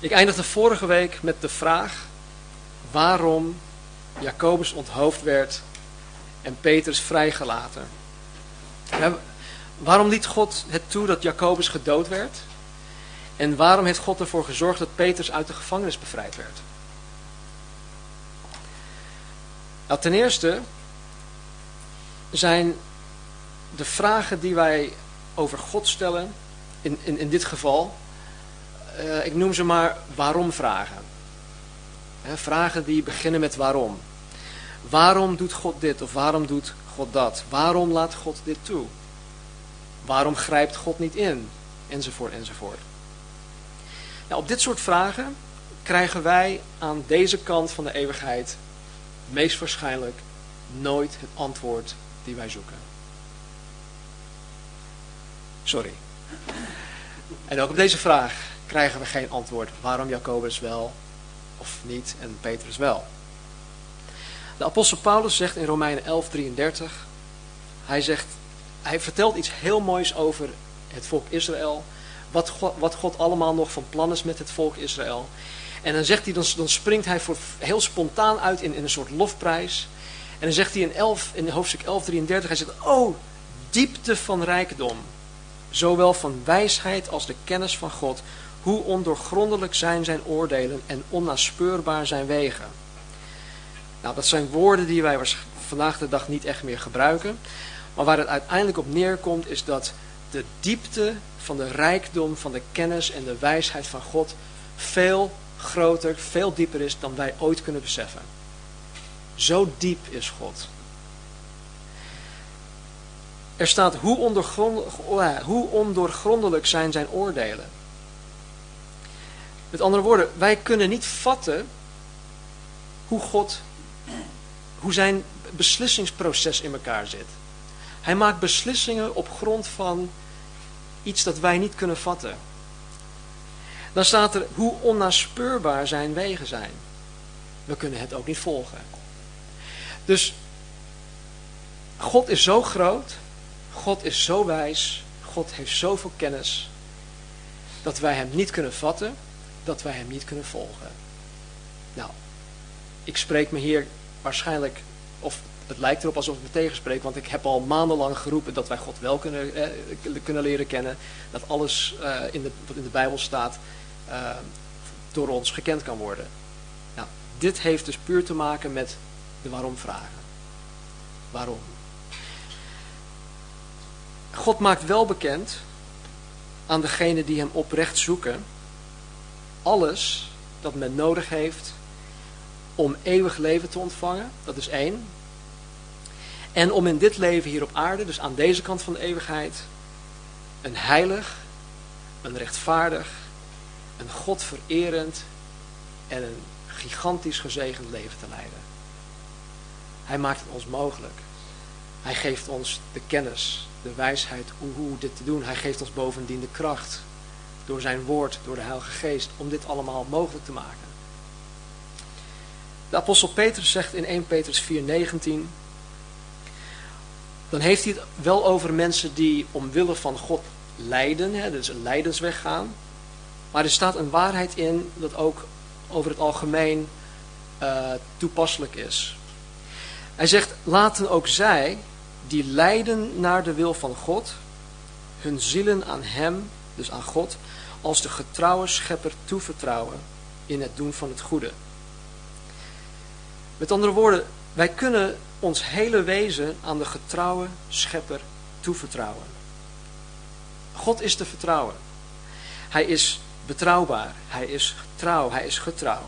Ik eindigde vorige week met de vraag waarom Jacobus onthoofd werd en Petrus vrijgelaten. waarom liet God het toe dat Jacobus gedood werd? En waarom heeft God ervoor gezorgd dat Petrus uit de gevangenis bevrijd werd? Nou, ten eerste zijn de vragen die wij over God stellen, in, in, in dit geval, uh, ik noem ze maar waarom vragen. vragen die beginnen met waarom. Waarom doet God dit of waarom doet God dat? Waarom laat God dit toe? Waarom grijpt God niet in? Enzovoort, enzovoort. Nou, op dit soort vragen krijgen wij aan deze kant van de eeuwigheid meest waarschijnlijk nooit het antwoord die wij zoeken. Sorry. En ook op deze vraag krijgen we geen antwoord. Waarom Jacobus wel of niet en Petrus wel? De apostel Paulus zegt in Romeinen 11:33, hij zegt, hij vertelt iets heel moois over het volk Israël, wat God, wat God allemaal nog van plan is met het volk Israël. En dan zegt hij, dan, dan springt hij voor, heel spontaan uit in, een soort lofprijs. En dan zegt hij in, 11, in hoofdstuk 11:33, hij zegt, oh, diepte van rijkdom, zowel van wijsheid als de kennis van God, hoe ondoorgrondelijk zijn zijn oordelen en onnaspeurbaar zijn wegen. Nou, dat zijn woorden die wij vandaag de dag niet echt meer gebruiken. Maar waar het uiteindelijk op neerkomt is dat de diepte van de rijkdom van de kennis en de wijsheid van God veel groter, veel dieper is dan wij ooit kunnen beseffen. Zo diep is God. Er staat hoe, ondoorgrondelijk, hoe ondoorgrondelijk zijn zijn oordelen. Met andere woorden, wij kunnen niet vatten hoe God, hoe zijn beslissingsproces in elkaar zit. Hij maakt beslissingen op grond van iets dat wij niet kunnen vatten. Dan staat er hoe onnaspeurbaar zijn wegen zijn. We kunnen het ook niet volgen. Dus God is zo groot, God is zo wijs, God heeft zoveel kennis, dat wij hem niet kunnen vatten, dat wij hem niet kunnen volgen. Nou, ik spreek me hier waarschijnlijk, of het lijkt erop alsof ik me tegenspreek, want ik heb al maandenlang geroepen dat wij God wel kunnen, eh, kunnen leren kennen. Dat alles eh, in de, wat in de Bijbel staat uh, door ons gekend kan worden. Nou, dit heeft dus puur te maken met de waarom vragen. Waarom? God maakt wel bekend aan degenen die hem oprecht zoeken alles dat men nodig heeft om eeuwig leven te ontvangen. Dat is één. En om in dit leven hier op aarde, dus aan deze kant van de eeuwigheid, een heilig, een rechtvaardig, een God vererend en een gigantisch gezegend leven te leiden. Hij maakt het ons mogelijk. Hij geeft ons de kennis, de wijsheid hoe dit te doen. Hij geeft ons bovendien de kracht door zijn woord, door de Heilige Geest, om dit allemaal mogelijk te maken. De apostel Petrus zegt in 1 Petrus 4:19, dan heeft hij het wel over mensen die omwille van God lijden, hè, dus een lijdensweg gaan. Maar er staat een waarheid in dat ook over het algemeen uh, toepasselijk is. Hij zegt, laten ook zij die lijden naar de wil van God, hun zielen aan hem, dus aan God, als de getrouwe schepper toevertrouwen in het doen van het goede. Met andere woorden, wij kunnen ons hele wezen aan de getrouwe schepper toevertrouwen. God is te vertrouwen. Hij is betrouwbaar. Hij is trouw. Hij is getrouw.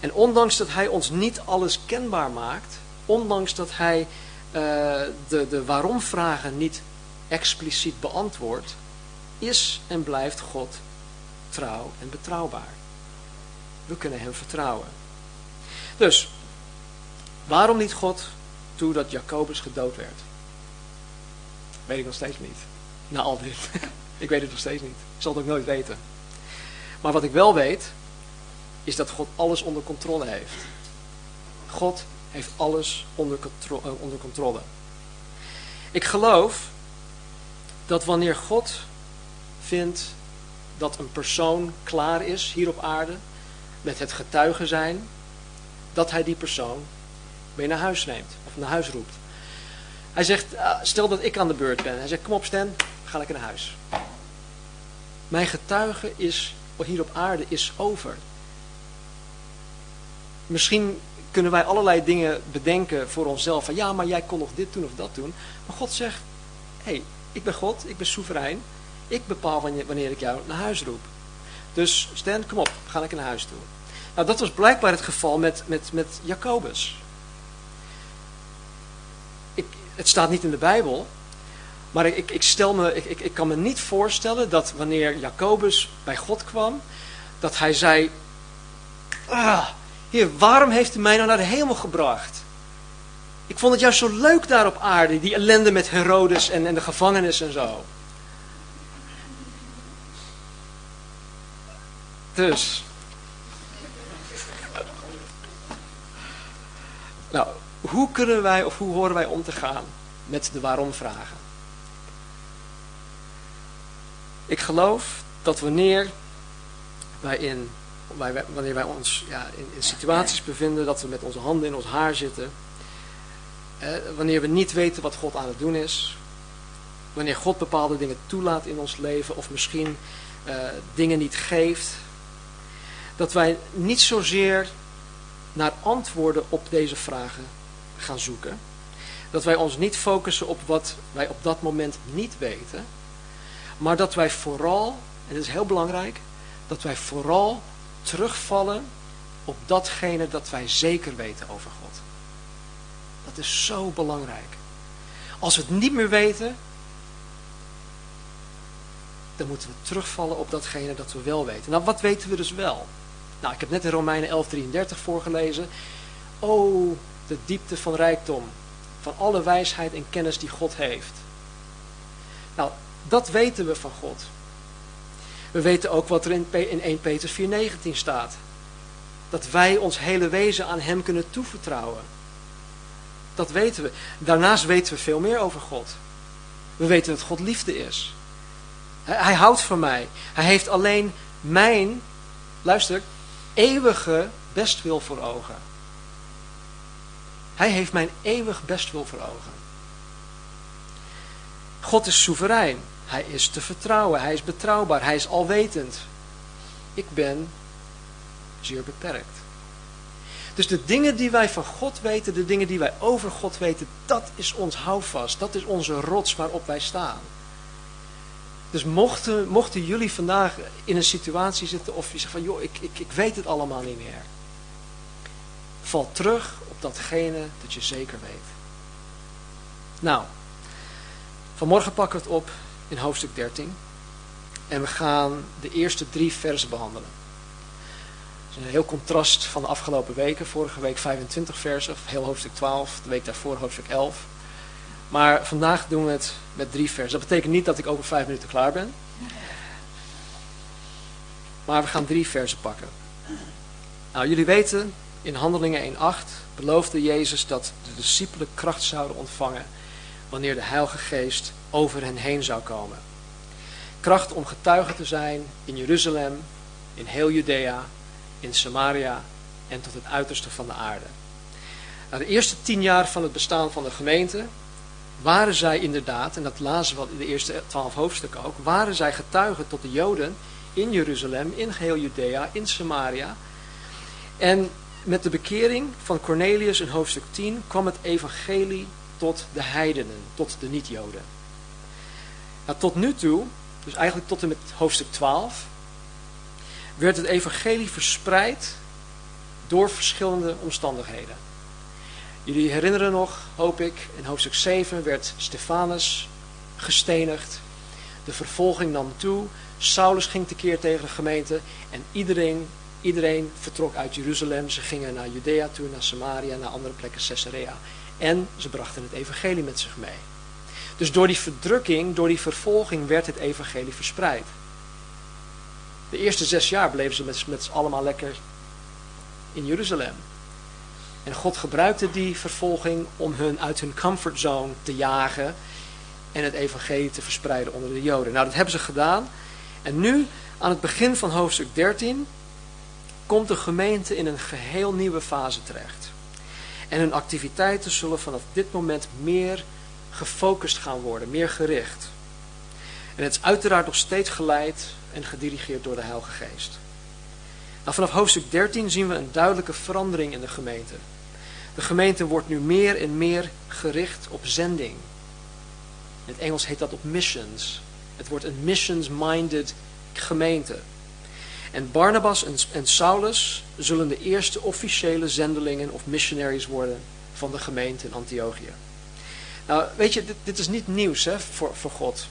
En ondanks dat hij ons niet alles kenbaar maakt, ondanks dat hij uh, de, de waarom-vragen niet expliciet beantwoordt, is en blijft God trouw en betrouwbaar. We kunnen hem vertrouwen. Dus, waarom niet God toe dat Jacobus gedood werd? Weet ik nog steeds niet. Na al dit. ik weet het nog steeds niet. Ik zal het ook nooit weten. Maar wat ik wel weet, is dat God alles onder controle heeft. God heeft alles onder, eh, onder controle. Ik geloof dat wanneer God vindt dat een persoon klaar is hier op aarde met het getuigen zijn, dat hij die persoon mee naar huis neemt of naar huis roept. Hij zegt, ah, stel dat ik aan de beurt ben. Hij zegt, kom op Stan, ga lekker naar huis. Mijn getuige is, hier op aarde is over. Misschien kunnen wij allerlei dingen bedenken voor onszelf. Van ja, maar jij kon nog dit doen of dat doen. Maar God zegt, hé, hey, ik ben God, ik ben soeverein. Ik bepaal wanneer, ik jou naar huis roep. Dus Stan, kom op, ga lekker naar huis toe. Nou, dat was blijkbaar het geval met, met, met Jacobus. Ik, het staat niet in de Bijbel, maar ik, ik, stel me, ik, ik, kan me niet voorstellen dat wanneer Jacobus bij God kwam, dat hij zei, ah, waarom heeft u mij nou naar de hemel gebracht? Ik vond het juist zo leuk daar op aarde, die ellende met Herodes en, en de gevangenis en zo. Dus. Nou, hoe kunnen wij of hoe horen wij om te gaan met de waarom vragen? Ik geloof dat wanneer wij in wanneer wij ons ja, in, in, situaties bevinden dat we met onze handen in ons haar zitten, eh, wanneer we niet weten wat God aan het doen is, wanneer God bepaalde dingen toelaat in ons leven of misschien eh, dingen niet geeft, dat wij niet zozeer naar antwoorden op deze vragen gaan zoeken. Dat wij ons niet focussen op wat wij op dat moment niet weten. Maar dat wij vooral, en dat is heel belangrijk, dat wij vooral terugvallen op datgene dat wij zeker weten over God. Dat is zo belangrijk. Als we het niet meer weten, dan moeten we terugvallen op datgene dat we wel weten. Nou, wat weten we dus wel? Nou, ik heb net in Romeinen 11:33 voorgelezen. Oh, de diepte van rijkdom, van alle wijsheid en kennis die God heeft. Nou, dat weten we van God. We weten ook wat er in 1 Petrus 4:19 staat. Dat wij ons hele wezen aan hem kunnen toevertrouwen. Dat weten we. Daarnaast weten we veel meer over God. We weten dat God liefde is. Hij houdt van mij. Hij heeft alleen mijn, luister, eeuwige bestwil voor ogen. Hij heeft mijn eeuwig bestwil voor ogen. God is soeverein. Hij is te vertrouwen. Hij is betrouwbaar. Hij is alwetend. Ik ben zeer beperkt. Dus de dingen die wij van God weten, de dingen die wij over God weten, dat is ons houvast. Dat is onze rots waarop wij staan. Dus mochten, mochten jullie vandaag in een situatie zitten of je zegt van joh, ik, ik, ik weet het allemaal niet meer. Val terug op datgene dat je zeker weet. Nou, vanmorgen pakken we het op in hoofdstuk 13. En we gaan de eerste drie versen behandelen. Is een heel contrast van de afgelopen weken. Vorige week 25 versen, heel hoofdstuk 12. De week daarvoor hoofdstuk 11. Maar vandaag doen we het met drie versen. Dat betekent niet dat ik over vijf minuten klaar ben. Maar we gaan drie versen pakken. Nou, jullie weten, in Handelingen 1.8 beloofde Jezus dat de discipelen kracht zouden ontvangen wanneer de Heilige Geest over hen heen zou komen. Kracht om getuige te zijn in Jeruzalem, in heel Judea, in Samaria en tot het uiterste van de aarde. Na de eerste tien jaar van het bestaan van de gemeente waren zij inderdaad, en dat lazen we in de eerste twaalf hoofdstukken ook, waren zij getuigen tot de Joden in Jeruzalem, in geheel Judea, in Samaria. En met de bekering van Cornelius in hoofdstuk 10 kwam het evangelie tot de heidenen, tot de niet-Joden. Nou, tot nu toe, dus eigenlijk tot en met hoofdstuk 12, werd het evangelie verspreid door verschillende omstandigheden. Jullie herinneren nog, hoop ik, in hoofdstuk 7 werd Stefanus gestenigd. De vervolging nam toe. Saulus ging tekeer tegen de gemeente. En iedereen, iedereen vertrok uit Jeruzalem. Ze gingen naar Judea toe, naar Samaria, naar andere plekken, Caesarea. En ze brachten het evangelie met zich mee. Dus door die verdrukking, door die vervolging werd het evangelie verspreid. De eerste zes jaar bleven ze met, met allemaal lekker in Jeruzalem. En God gebruikte die vervolging om hun uit hun comfortzone te jagen en het evangelie te verspreiden onder de Joden. Nou, dat hebben ze gedaan. En nu Aan het begin van hoofdstuk 13 komt de gemeente in een geheel nieuwe fase terecht. En hun activiteiten zullen vanaf dit moment meer gefocust gaan worden, meer gericht. En het is uiteraard nog steeds geleid en gedirigeerd door de Heilige Geest. Nou, vanaf hoofdstuk 13 zien we een duidelijke verandering in de gemeente. De gemeente wordt nu meer en meer gericht op zending. In het Engels heet dat op missions. Het wordt een missions-minded gemeente. En Barnabas en, Saulus zullen de eerste officiële zendelingen of missionaries worden van de gemeente in Antiochië. Nou, weet je, dit, dit is niet nieuws hè, voor, voor God.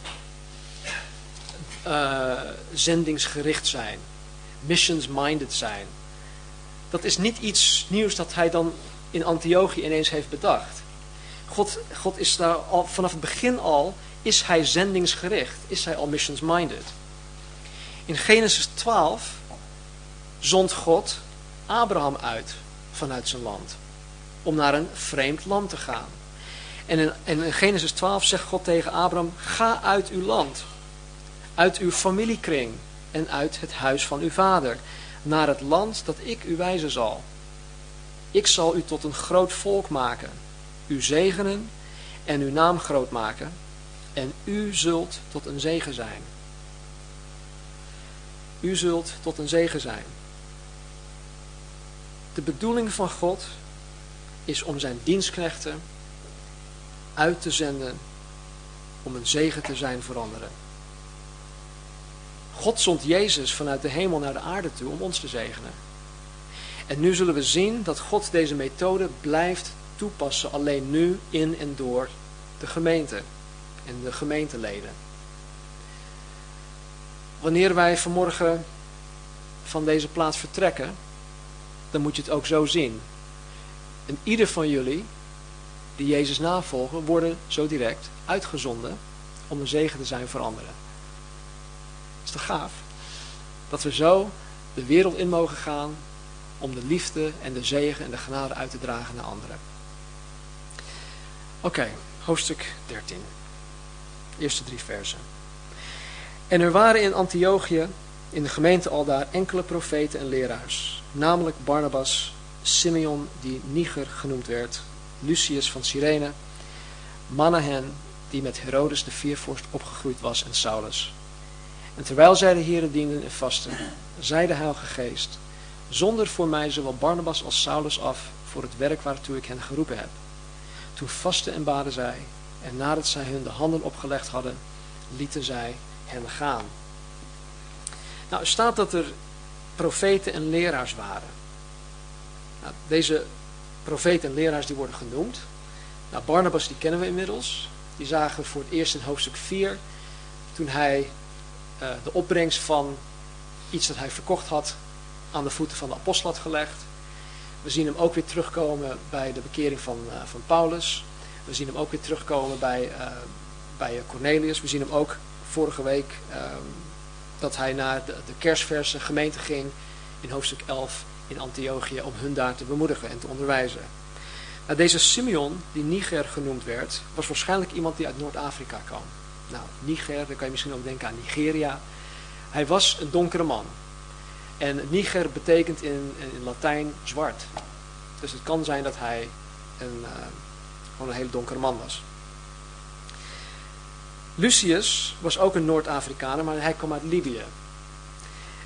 Uh, zendingsgericht zijn, missions-minded zijn. Dat is niet iets nieuws dat hij dan in Antiochië ineens heeft bedacht. God, God is daar al vanaf het begin al, is hij zendingsgericht, is hij al missions-minded. In Genesis 12 zond God Abraham uit vanuit zijn land. Om naar een vreemd land te gaan. En in, in Genesis 12 zegt God tegen Abraham, ga uit uw land. Uit uw familiekring en uit het huis van uw vader. Naar het land dat ik u wijzen zal. Ik zal u tot een groot volk maken. U zegenen en uw naam groot maken. En u zult tot een zegen zijn. U zult tot een zegen zijn. De bedoeling van God is om zijn dienstknechten uit te zenden om een zegen te zijn voor anderen. God zond Jezus vanuit de hemel naar de aarde toe om ons te zegenen. En nu zullen we zien dat God deze methode blijft toepassen, alleen nu in en door de gemeente en de gemeenteleden. Wanneer wij vanmorgen van deze plaats vertrekken, dan moet je het ook zo zien. En ieder van jullie die Jezus navolgen, worden zo direct uitgezonden om een zegen te zijn voor anderen. Is toch gaaf? Dat we zo de wereld in mogen gaan om de liefde en de zegen en de genade uit te dragen naar anderen. Oké, hoofdstuk 13. Eerste drie versen. En er waren in Antiochië, in de gemeente al daar, enkele profeten en leraars. Namelijk Barnabas, Simeon, die Niger genoemd werd, Lucius van Cyrene, Manahen, die met Herodes de viervorst opgegroeid was, en Saulus. En terwijl zij de heren dienden en vasten, zei de Heilige Geest, zonder voor mij zowel Barnabas als Saulus af voor het werk waartoe ik hen geroepen heb. Toen vasten en baden zij, en nadat zij hun de handen opgelegd hadden, lieten zij hen gaan. Nou, er staat dat er profeten en leraars waren. Nou, deze profeten en leraars die worden genoemd. Nou, Barnabas die kennen we inmiddels. Die zagen voor het eerst in hoofdstuk 4. Toen hij uh, de opbrengst van iets dat hij verkocht had aan de voeten van de apostel had gelegd. We zien hem ook weer terugkomen bij de bekering van, uh, van Paulus. We zien hem ook weer terugkomen bij, uh, bij Cornelius. We zien hem ook vorige week dat hij naar de, de kerstverse gemeente ging in hoofdstuk 11 in Antiochië om hun daar te bemoedigen en te onderwijzen. Nou, deze Simeon, die Niger genoemd werd, was waarschijnlijk iemand die uit Noord-Afrika kwam. Nou, Niger, dan kan je misschien ook denken aan Nigeria. Hij was een donkere man. En Niger betekent in, in Latijn zwart. Dus het kan zijn dat hij een, uh, gewoon een hele donkere man was. Lucius was ook een Noord-Afrikaner, maar hij kwam uit Libië.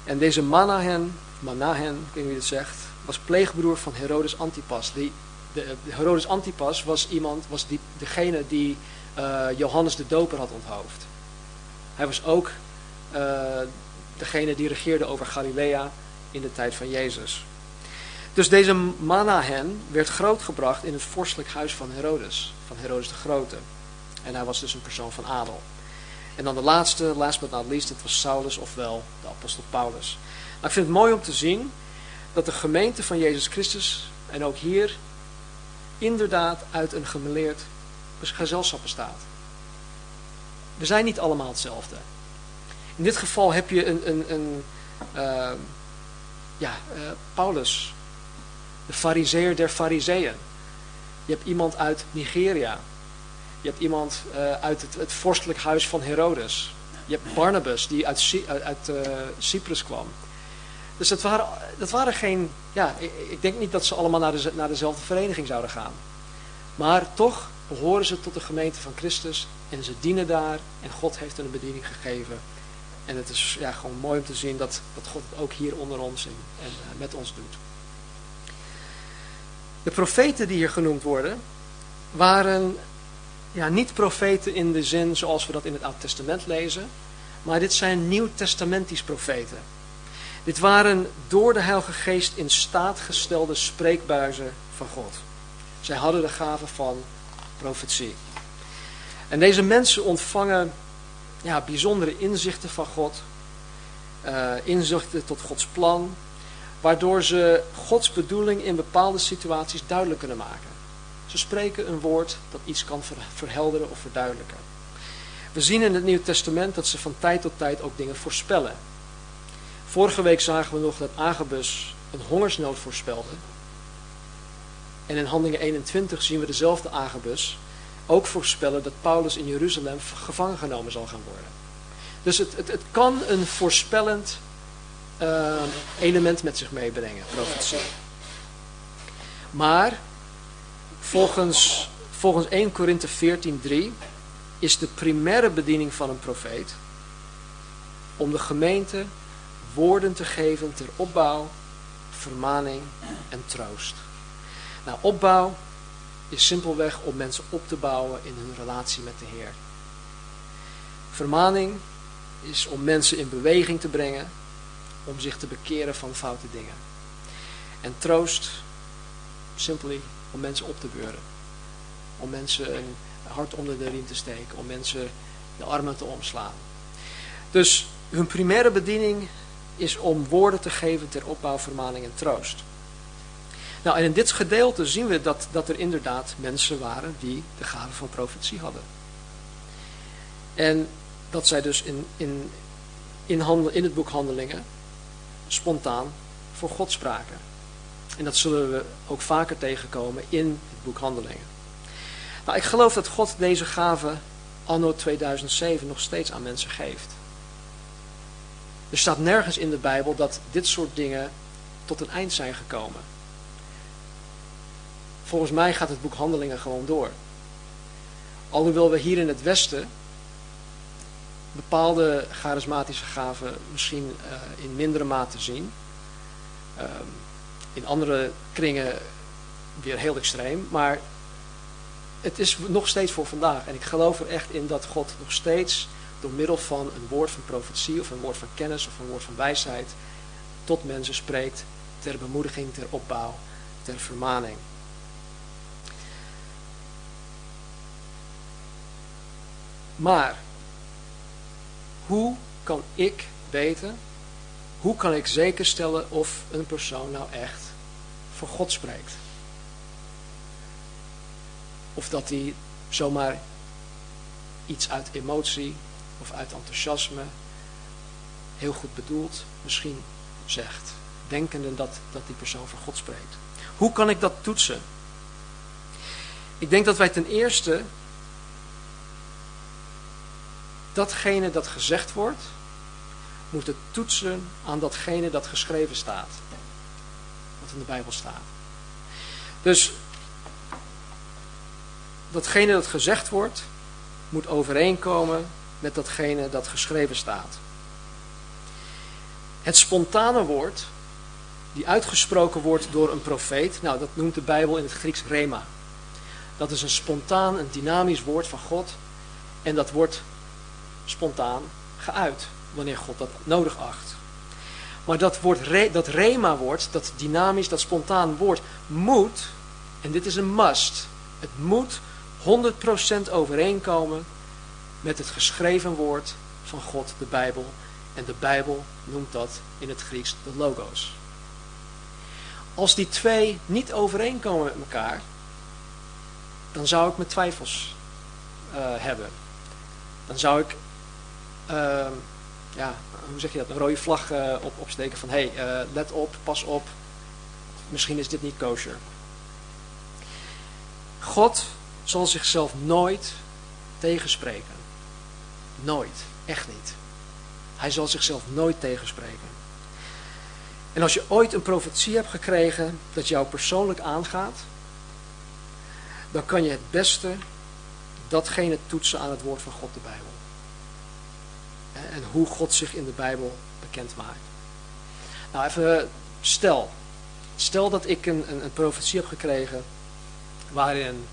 En deze Manahen Manahen, ik weet niet wie het zegt, was pleegbroer van Herodes Antipas. Die, de, de Herodes Antipas was iemand, was die, degene die uh, Johannes de Doper had onthoofd. Hij was ook uh, degene die regeerde over Galilea in de tijd van Jezus. Dus deze Manahen werd grootgebracht in het vorstelijk huis van Herodes, van Herodes de Grote. En hij was dus een persoon van adel. En dan de laatste, last but not least, dat was Saulus, ofwel de apostel Paulus. Maar ik vind het mooi om te zien dat de gemeente van Jezus Christus, en ook hier, inderdaad uit een gemeleerd gezelschap bestaat. We zijn niet allemaal hetzelfde. In dit geval heb je een, een, een uh, ja, uh, Paulus, de fariseer der fariseeën. Je hebt iemand uit Nigeria. Je hebt iemand uh, uit het, het vorstelijk huis van Herodes. Je hebt Barnabas die uit, uit, uh, Cyprus kwam. Dus dat waren, dat waren geen, ja, ik, ik, denk niet dat ze allemaal naar, de, naar dezelfde vereniging zouden gaan. Maar toch behoren ze tot de gemeente van Christus en ze dienen daar en God heeft hen een bediening gegeven. En het is ja, gewoon mooi om te zien dat, dat God het ook hier onder ons en, en uh, met ons doet. De profeten die hier genoemd worden, waren ja, niet profeten in de zin zoals we dat in het Oude Testament lezen, maar dit zijn nieuw-testamentisch profeten. Dit waren door de Heilige Geest in staat gestelde spreekbuizen van God. Zij hadden de gave van profetie. En deze mensen ontvangen ja, bijzondere inzichten van God, uh, inzichten tot Gods plan, waardoor ze Gods bedoeling in bepaalde situaties duidelijk kunnen maken. Ze spreken een woord dat iets kan verhelderen of verduidelijken. We zien in het Nieuwe Testament dat ze van tijd tot tijd ook dingen voorspellen. Vorige week zagen we nog dat Agabus een hongersnood voorspelde. En in Handelingen 21 zien we dezelfde Agabus ook voorspellen dat Paulus in Jeruzalem gevangen genomen zal gaan worden. Dus het, het, het kan een voorspellend uh, element met zich meebrengen, profetie. Maar volgens, volgens 1 Korinthe 14:3 is de primaire bediening van een profeet om de gemeente woorden te geven ter opbouw, vermaning en troost. Nou, opbouw is simpelweg om mensen op te bouwen in hun relatie met de Heer. Vermaning is om mensen in beweging te brengen, om zich te bekeren van foute dingen. En troost, simply om mensen op te beuren. Om mensen een hart onder de riem te steken, om mensen de armen te omslaan. Dus hun primaire bediening is om woorden te geven ter opbouw, vermaning en troost. Nou, en in dit gedeelte zien we dat, dat er inderdaad mensen waren die de gave van profetie hadden. En dat zij dus in, in, in, handel, in het boek Handelingen spontaan voor God spraken. En dat zullen we ook vaker tegenkomen in het boek Handelingen. Nou, ik geloof dat God deze gave anno 2007 nog steeds aan mensen geeft. Er staat nergens in de Bijbel dat dit soort dingen tot een eind zijn gekomen. Volgens mij gaat het boek Handelingen gewoon door. Alhoewel we hier in het Westen bepaalde charismatische gaven misschien uh, in mindere mate zien. Um, in andere kringen weer heel extreem. Maar het is nog steeds voor vandaag. En ik geloof er echt in dat God nog steeds door middel van een woord van profetie of een woord van kennis of een woord van wijsheid tot mensen spreekt ter bemoediging, ter opbouw, ter vermaning. Maar, hoe kan ik weten, hoe kan ik zeker stellen of een persoon nou echt voor God spreekt? Of dat hij zomaar iets uit emotie of uit enthousiasme, heel goed bedoeld, misschien zegt. Denkende dat, dat die persoon voor God spreekt. Hoe kan ik dat toetsen? Ik denk dat wij ten eerste datgene dat gezegd wordt, moeten toetsen aan datgene dat geschreven staat. Wat in de Bijbel staat. Dus datgene dat gezegd wordt, moet overeenkomen met datgene dat geschreven staat. Het spontane woord, die uitgesproken wordt door een profeet, nou dat noemt de Bijbel in het Grieks rema. Dat is een spontaan, een dynamisch woord van God en dat wordt spontaan geuit, wanneer God dat nodig acht. Maar dat, woord, dat rema-woord, dat dynamisch, dat spontaan woord, moet, en dit is een must, het moet 100% overeenkomen met het geschreven woord van God, de Bijbel. En de Bijbel noemt dat in het Grieks de logos. Als die twee niet overeenkomen met elkaar, dan zou ik mijn twijfels uh, hebben. Dan zou ik ja, hoe zeg je dat, een rode vlag uh, op, opsteken van hé, hey, uh, let op, pas op, misschien is dit niet kosher. God zal zichzelf nooit tegenspreken. Nooit. Echt niet. Hij zal zichzelf nooit tegenspreken. En als je ooit een profetie hebt gekregen dat jou persoonlijk aangaat, dan kan je het beste datgene toetsen aan het woord van God, de Bijbel. En hoe God zich in de Bijbel bekend maakt. Nou, even stel. Stel dat ik een, een, een profetie heb gekregen waarin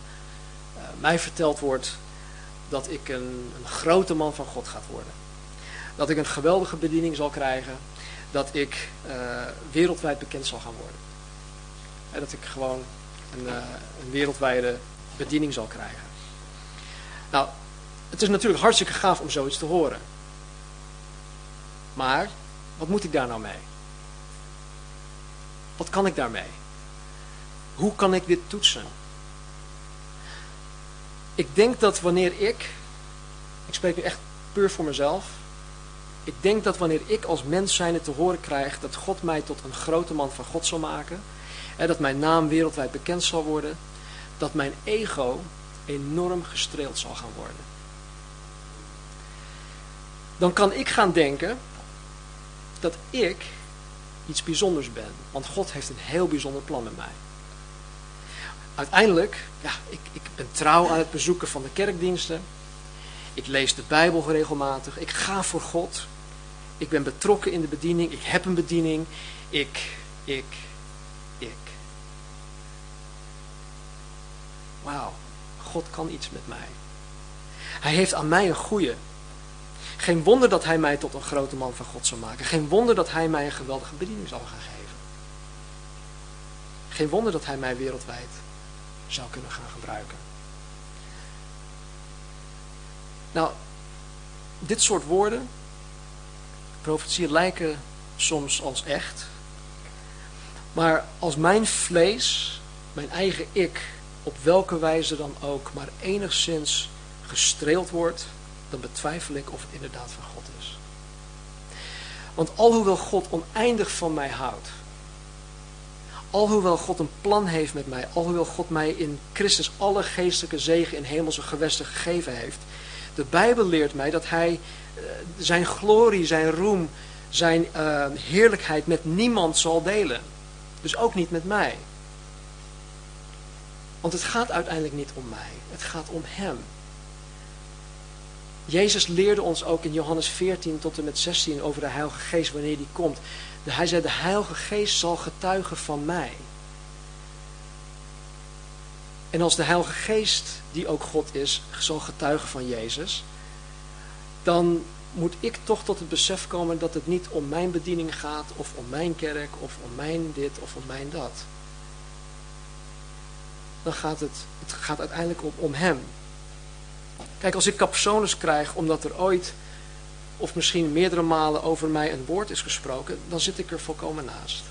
uh, mij verteld wordt dat ik een, een grote man van God gaat worden. Dat ik een geweldige bediening zal krijgen. Dat ik uh, wereldwijd bekend zal gaan worden. En dat ik gewoon een, uh, een wereldwijde bediening zal krijgen. Nou, het is natuurlijk hartstikke gaaf om zoiets te horen. Maar, wat moet ik daar nou mee? Wat kan ik daarmee? Hoe kan ik dit toetsen? Ik denk dat wanneer ik, ik spreek nu echt puur voor mezelf, ik denk dat wanneer ik als mens zijnde te horen krijg dat God mij tot een grote man van God zal maken, en dat mijn naam wereldwijd bekend zal worden, dat mijn ego enorm gestreeld zal gaan worden. Dan kan ik gaan denken dat ik iets bijzonders ben. Want God heeft een heel bijzonder plan met mij. Uiteindelijk, ja, ik, ik ben trouw aan het bezoeken van de kerkdiensten. Ik lees de Bijbel regelmatig. Ik ga voor God. Ik ben betrokken in de bediening. Ik heb een bediening. Ik, ik, ik. Wauw, God kan iets met mij. Hij heeft aan mij een goede. Geen wonder dat hij mij tot een grote man van God zal maken. Geen wonder dat hij mij een geweldige bediening zal gaan geven. Geen wonder dat hij mij wereldwijd zou kunnen gaan gebruiken. Nou, dit soort woorden, profetieën lijken soms als echt. Maar als mijn vlees, mijn eigen ik, op welke wijze dan ook, maar enigszins gestreeld wordt, dan betwijfel ik of het inderdaad van God is. Want alhoewel God oneindig van mij houdt, alhoewel God een plan heeft met mij, alhoewel God mij in Christus alle geestelijke zegen in hemelse gewesten gegeven heeft, de Bijbel leert mij dat hij uh, zijn glorie, zijn roem, zijn uh, heerlijkheid met niemand zal delen. Dus ook niet met mij. Want het gaat uiteindelijk niet om mij, het gaat om hem. Jezus leerde ons ook in Johannes 14 tot en met 16 over de Heilige Geest wanneer die komt. Hij zei, de Heilige Geest zal getuigen van mij. En als de Heilige Geest, die ook God is, zal getuigen van Jezus, dan moet ik toch tot het besef komen dat het niet om mijn bediening gaat, of om mijn kerk, of om mijn dit, of om mijn dat. Dan gaat het, het gaat uiteindelijk om, om Hem. Kijk, als ik capsones krijg omdat er ooit of misschien meerdere malen over mij een woord is gesproken, dan zit ik er volkomen naast.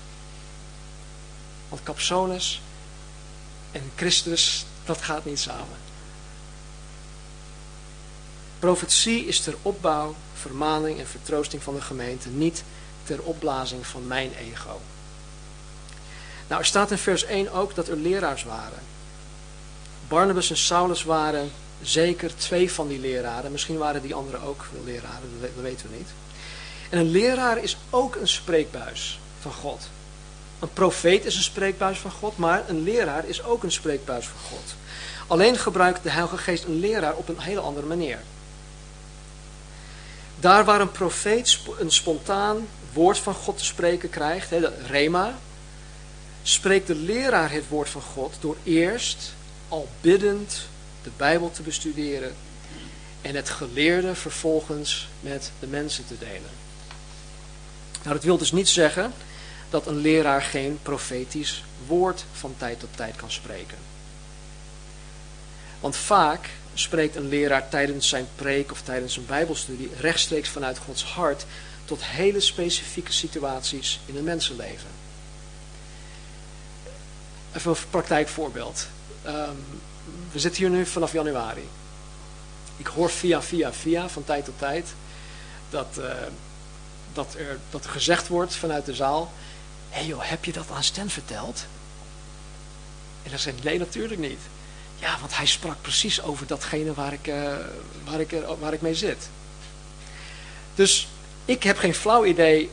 Want capsones en Christus, dat gaat niet samen. Profetie is ter opbouw, vermaning en vertroosting van de gemeente, niet ter opblazing van mijn ego. Nou, er staat in vers 1 ook dat er leraars waren. Barnabas en Saulus waren zeker twee van die leraren. Misschien waren die anderen ook leraren, dat weten we niet. En een leraar is ook een spreekbuis van God. Een profeet is een spreekbuis van God, maar een leraar is ook een spreekbuis van God. Alleen gebruikt de Heilige Geest een leraar op een hele andere manier. Daar waar een profeet een spontaan woord van God te spreken krijgt, de rema, spreekt de leraar het woord van God door eerst al biddend de Bijbel te bestuderen en het geleerde vervolgens met de mensen te delen. Nou, dat wil dus niet zeggen dat een leraar geen profetisch woord van tijd tot tijd kan spreken. Want vaak spreekt een leraar tijdens zijn preek of tijdens zijn bijbelstudie rechtstreeks vanuit Gods hart tot hele specifieke situaties in een mensenleven. Even een praktijkvoorbeeld. Um, we zitten hier nu vanaf januari. Ik hoor via, via, via van tijd tot tijd dat, uh, dat, er, dat gezegd wordt vanuit de zaal: Hé joh, heb je dat aan Stan verteld? En dan zeg ik: Nee, natuurlijk niet. Ja, want hij sprak precies over datgene waar ik, uh, waar ik, uh, waar ik mee zit. Dus ik heb geen flauw idee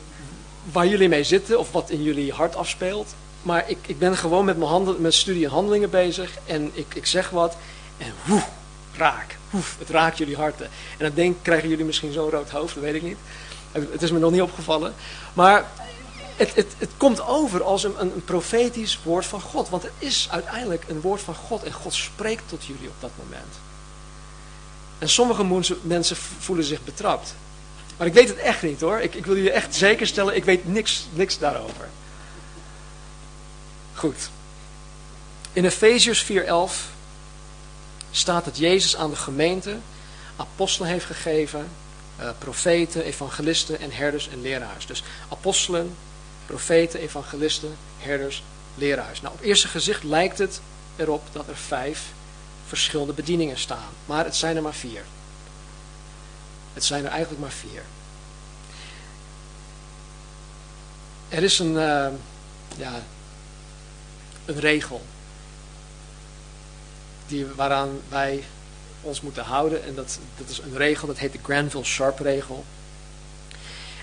waar jullie mee zitten of wat in jullie hart afspeelt. Maar ik, ik ben gewoon met mijn, studie en handelingen bezig. En ik, ik zeg wat. En woe, raak. Woef, het raakt jullie harten. En dan denk, krijgen jullie misschien zo'n rood hoofd, dat weet ik niet. Het is me nog niet opgevallen. Maar het, het, het komt over als een, een, profetisch woord van God. Want het is uiteindelijk een woord van God. En God spreekt tot jullie op dat moment. En sommige mensen voelen zich betrapt. Maar ik weet het echt niet hoor. Ik, ik wil jullie echt zeker stellen, ik weet niks, niks daarover. Goed. In Efeziërs 4:11 staat dat Jezus aan de gemeente apostelen heeft gegeven, uh, profeten, evangelisten en herders en leraars. Dus apostelen, profeten, evangelisten, herders, leraars. Nou, op eerste gezicht lijkt het erop dat er vijf verschillende bedieningen staan. Maar het zijn er maar vier. Het zijn er eigenlijk maar vier. Er is een, uh, ja, een regel die, waaraan wij ons moeten houden. En dat, dat is een regel, dat heet de Granville-Sharp-regel.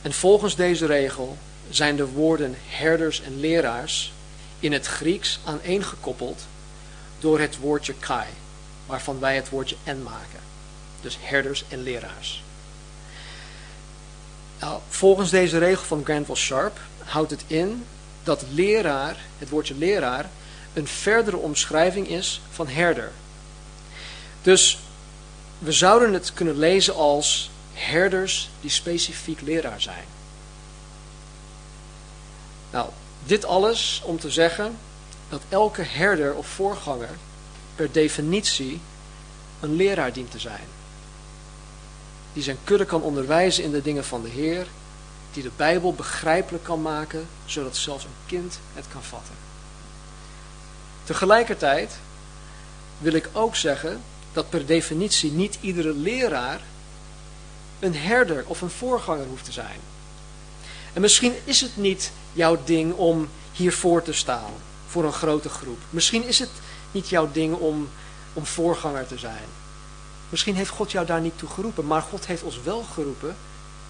En volgens deze regel zijn de woorden herders en leraars in het Grieks aaneengekoppeld door het woordje kai, waarvan wij het woordje en maken. Dus herders en leraars. Nou, volgens deze regel van Granville Sharp houdt het in dat leraar, het woordje leraar, een verdere omschrijving is van herder. Dus we zouden het kunnen lezen als herders die specifiek leraar zijn. Nou, dit alles om te zeggen dat elke herder of voorganger per definitie een leraar dient te zijn. Die zijn kudde kan onderwijzen in de dingen van de Heer, die de Bijbel begrijpelijk kan maken, zodat zelfs een kind het kan vatten. Tegelijkertijd wil ik ook zeggen dat per definitie niet iedere leraar een herder of een voorganger hoeft te zijn. En misschien is het niet jouw ding om hiervoor te staan voor een grote groep. Misschien is het niet jouw ding om, om voorganger te zijn. Misschien heeft God jou daar niet toe geroepen, maar God heeft ons wel geroepen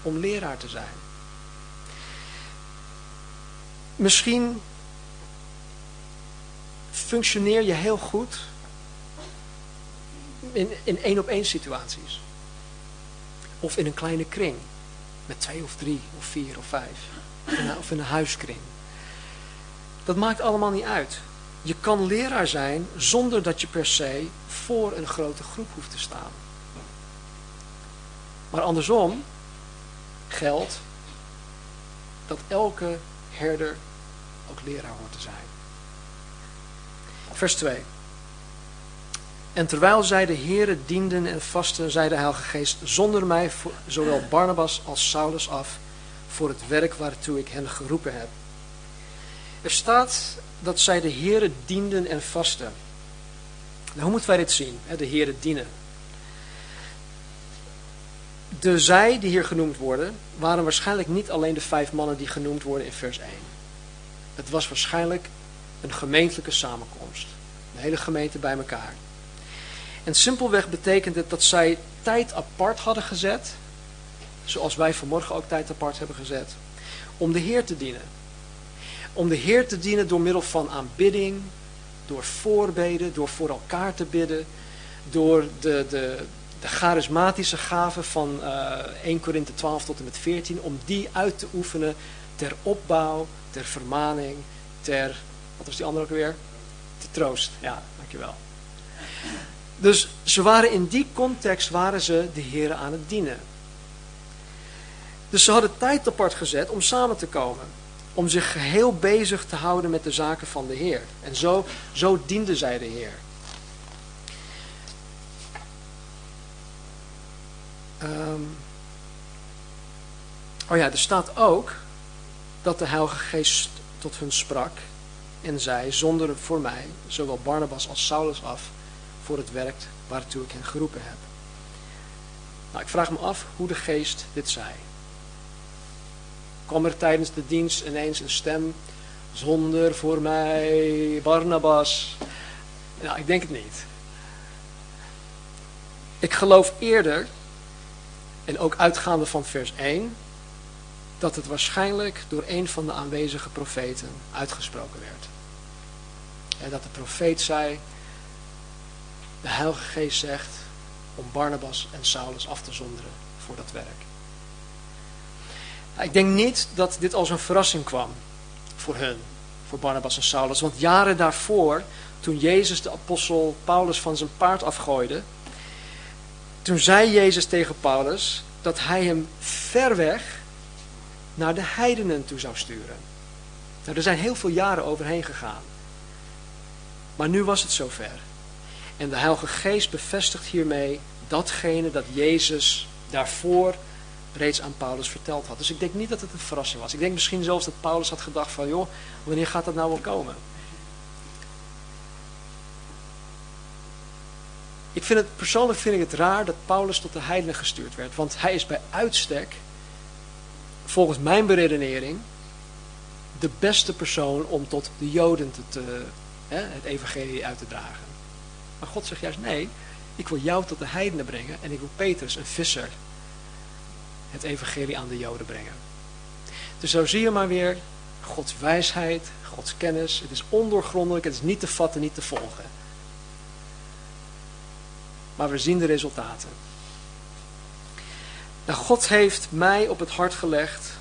om leraar te zijn. Misschien functioneer je heel goed in, in één op één situaties. Of in een kleine kring. Met twee of drie of vier of vijf. Of in een, of in een huiskring. Dat maakt allemaal niet uit. Je kan leraar zijn zonder dat je per se voor een grote groep hoeft te staan. Maar andersom geldt dat elke herder ook leraar hoort te zijn. Vers 2. En terwijl zij de heren dienden en vasten, zei de Heilige Geest, zonder mij zowel Barnabas als Saulus af voor het werk waartoe ik hen geroepen heb. Er staat dat zij de heren dienden en vasten. Nou, hoe moeten wij dit zien? De heren dienen. De zij die hier genoemd worden, waren waarschijnlijk niet alleen de vijf mannen die genoemd worden in vers 1. Het was waarschijnlijk een gemeentelijke samenkomst. De hele gemeente bij elkaar. En simpelweg betekent het dat zij tijd apart hadden gezet, zoals wij vanmorgen ook tijd apart hebben gezet, om de Heer te dienen. Om de Heer te dienen door middel van aanbidding, door voorbeden, door voor elkaar te bidden, door de, de, de charismatische gaven van uh, eh, 1 Korinthe 12 tot en met 14, om die uit te oefenen ter opbouw, ter vermaning, ter, wat was die andere ook weer? Ter troost, ja, dankjewel. Dus ze waren in die context waren ze de Heer aan het dienen. Dus ze hadden tijd apart gezet om samen te komen. Om zich geheel bezig te houden met de zaken van de Heer. En zo, zo dienden zij de Heer. Um, oh ja, er staat ook dat de Heilige Geest tot hun sprak en zei, zonder voor mij, zowel Barnabas als Saulus af, voor het werk waartoe ik hen geroepen heb. Nou, ik vraag me af hoe de geest dit zei. Kwam er tijdens de dienst ineens een stem, zonder voor mij Barnabas? Nou, ik denk het niet. Ik geloof eerder En ook uitgaande van vers 1, dat het waarschijnlijk door een van de aanwezige profeten uitgesproken werd. En dat de profeet zei, de Heilige Geest zegt om Barnabas en Saulus af te zonderen voor dat werk. Nou, ik denk niet dat dit als een verrassing kwam voor hun, voor Barnabas en Saulus. Want jaren daarvoor, toen Jezus de apostel Paulus van zijn paard afgooide, toen zei Jezus tegen Paulus dat hij hem ver weg naar de heidenen toe zou sturen. Nou, er zijn heel veel jaren overheen gegaan. Maar nu was het zover. En de Heilige Geest bevestigt hiermee datgene dat Jezus daarvoor reeds aan Paulus verteld had. Dus ik denk niet dat het een verrassing was. Ik denk misschien zelfs dat Paulus had gedacht van, joh, wanneer gaat dat nou wel komen? Ik vind het, persoonlijk vind ik het raar dat Paulus tot de heidenen gestuurd werd. Want hij is bij uitstek, volgens mijn beredenering, de beste persoon om tot de Joden hè, het evangelie uit te dragen. Maar God zegt juist, nee, ik wil jou tot de heidenen brengen en ik wil Petrus, een visser, het evangelie aan de Joden brengen. Dus zo zie je maar weer Gods wijsheid, Gods kennis. Het is ondoorgrondelijk, het is niet te vatten, niet te volgen. Maar we zien de resultaten. Nou, God heeft mij op het hart gelegd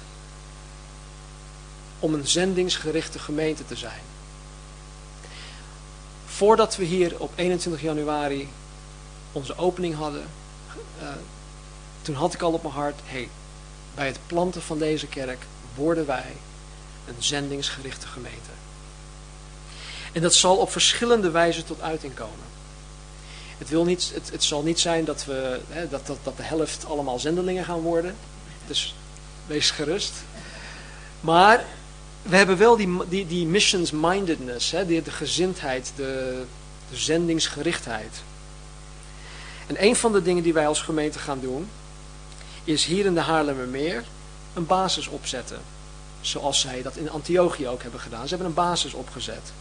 om een zendingsgerichte gemeente te zijn. Voordat we hier op 21 januari onze opening hadden, uh, toen had ik al op mijn hart, hey, bij het planten van deze kerk worden wij een zendingsgerichte gemeente. En dat zal op verschillende wijzen tot uiting komen. Het, wil het, het zal niet zijn dat, we, hè, dat, dat, dat de helft allemaal zendelingen gaan worden. Dus wees gerust. Maar we hebben wel die, die, die missions mindedness, hè, de, de gezindheid, de, de zendingsgerichtheid. En een van de dingen die wij als gemeente gaan doen, is hier in de Haarlemmermeer een basis opzetten. Zoals zij dat in Antiochië ook hebben gedaan. Ze hebben een basis opgezet.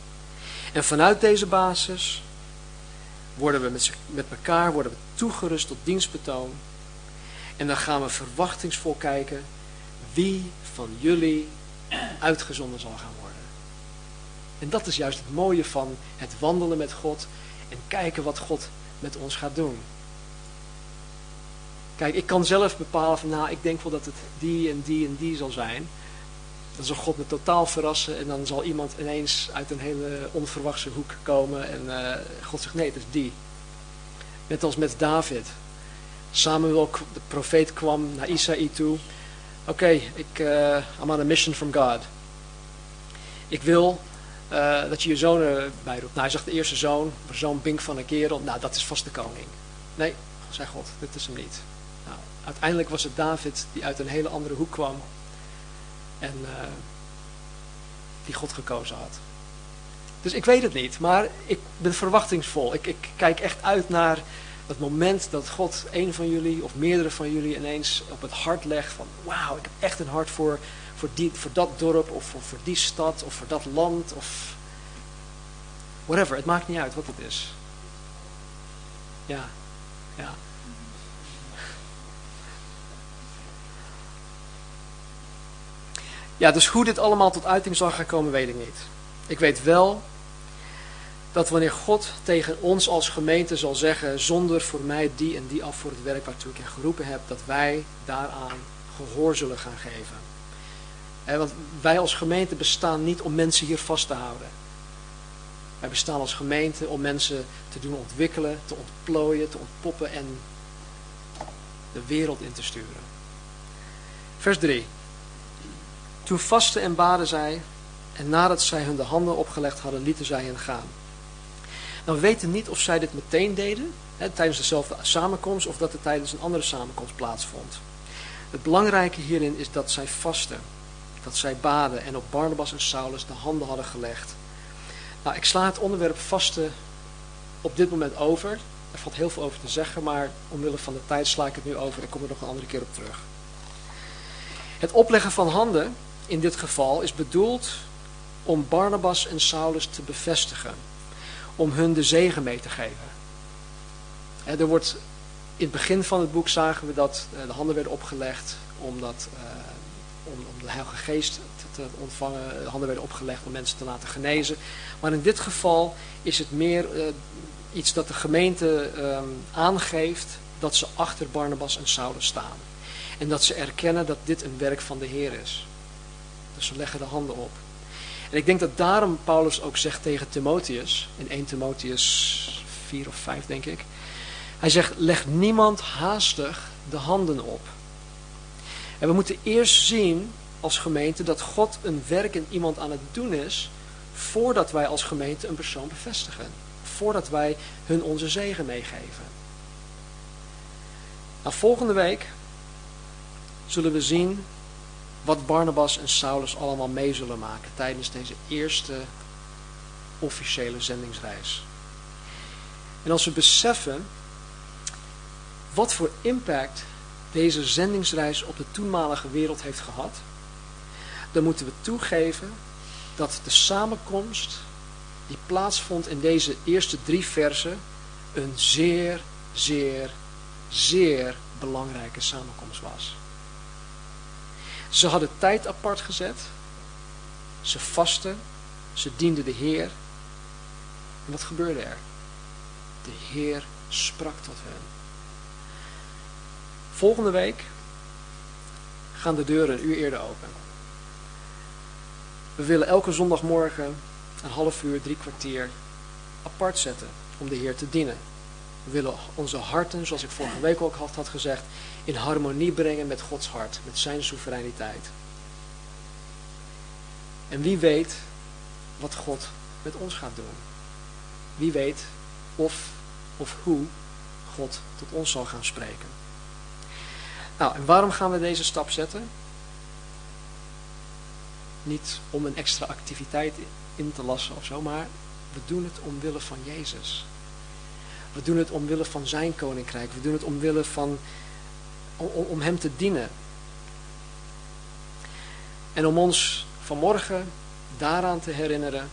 En vanuit deze basis worden we met, elkaar worden we toegerust tot dienstbetoon. En dan gaan we verwachtingsvol kijken wie van jullie uitgezonden zal gaan worden. En dat is juist het mooie van het wandelen met God en kijken wat God met ons gaat doen. Kijk, ik kan zelf bepalen van nou, ik denk wel dat het die en die en die zal zijn. Dan zal God me totaal verrassen en dan zal iemand ineens uit een hele onverwachte hoek komen en uh, God zegt nee, het is die. Net als met David. Samuel, de profeet, kwam naar Isaïe toe. Oké, ik uh, I'm on a mission from God. Ik wil uh, dat je je zoon erbij roept. Nou, hij zegt de eerste zoon, zo'n bink van een kerel. Nou, dat is vast de koning. Nee, zei God, dit is hem niet. Nou, uiteindelijk was het David die uit een hele andere hoek kwam. En uh, die God gekozen had. Dus ik weet het niet, maar ik ben verwachtingsvol. Ik, ik kijk echt uit naar het moment dat God een van jullie of meerdere van jullie ineens op het hart legt van wauw, ik heb echt een hart voor, voor, die, voor dat dorp of voor, voor die stad of voor dat land of whatever. Het maakt niet uit wat het is. Ja, ja. Ja, dus hoe dit allemaal tot uiting zal gaan komen, weet ik niet. Ik weet wel dat wanneer God tegen ons als gemeente zal zeggen, zonder voor mij die en die af voor het werk waartoe ik je geroepen heb, dat wij daaraan gehoor zullen gaan geven. want wij als gemeente bestaan niet om mensen hier vast te houden. Wij bestaan als gemeente om mensen te doen ontwikkelen, te ontplooien, te ontpoppen en de wereld in te sturen. Vers 3. Toen vasten en baden zij, en nadat zij hun de handen opgelegd hadden, lieten zij hen gaan. Nou, we weten niet of zij dit meteen deden, hè, tijdens dezelfde samenkomst, of dat het tijdens een andere samenkomst plaatsvond. Het belangrijke hierin is dat zij vasten, dat zij baden en op Barnabas en Saulus de handen hadden gelegd. Nou, ik sla het onderwerp vasten op dit moment over. Er valt heel veel over te zeggen, maar omwille van de tijd sla ik het nu over. Ik kom er nog een andere keer op terug. Het opleggen van handen in dit geval is bedoeld om Barnabas en Saulus te bevestigen. Om hun de zegen mee te geven. Er wordt in het begin van het boek zagen we dat de handen werden opgelegd omdat, om, om de Heilige Geest te, ontvangen. De handen werden opgelegd om mensen te laten genezen. Maar in dit geval is het meer iets dat de gemeente ehm, aangeeft dat ze achter Barnabas en Saulus staan. En dat ze erkennen dat dit een werk van de Heer is. Dus ze leggen de handen op. En ik denk dat daarom Paulus ook zegt tegen Timotheus, in 1 Timotheus 4 of 5 denk ik. Hij zegt, leg niemand haastig de handen op. En we moeten eerst zien als gemeente dat God een werk in iemand aan het doen is, voordat wij als gemeente een persoon bevestigen. Voordat wij hun onze zegen meegeven. Nou, volgende week zullen we zien wat Barnabas en Saulus allemaal mee zullen maken tijdens deze eerste officiële zendingsreis. En als we beseffen wat voor impact deze zendingsreis op de toenmalige wereld heeft gehad, dan moeten we toegeven dat de samenkomst die plaatsvond in deze eerste drie versen een zeer, zeer, zeer belangrijke samenkomst was. Ze hadden tijd apart gezet. Ze vasten. Ze dienden de Heer. En wat gebeurde er? De Heer sprak tot hen. Volgende week gaan de deuren een uur eerder open. We willen elke zondagmorgen een half uur, drie kwartier apart zetten om de Heer te dienen. We willen onze harten, zoals ik vorige week ook had gezegd, in harmonie brengen met Gods hart, met zijn soevereiniteit. En wie weet wat God met ons gaat doen. Wie weet of of hoe God tot ons zal gaan spreken. Nou, en waarom gaan we deze stap zetten? Niet om een extra activiteit in te lassen of zo, maar we doen het omwille van Jezus. We doen het omwille van zijn koninkrijk. We doen het omwille van, om, om hem te dienen. En om ons vanmorgen daaraan te herinneren,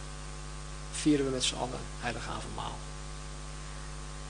vieren we met z'n allen heilige avondmaal.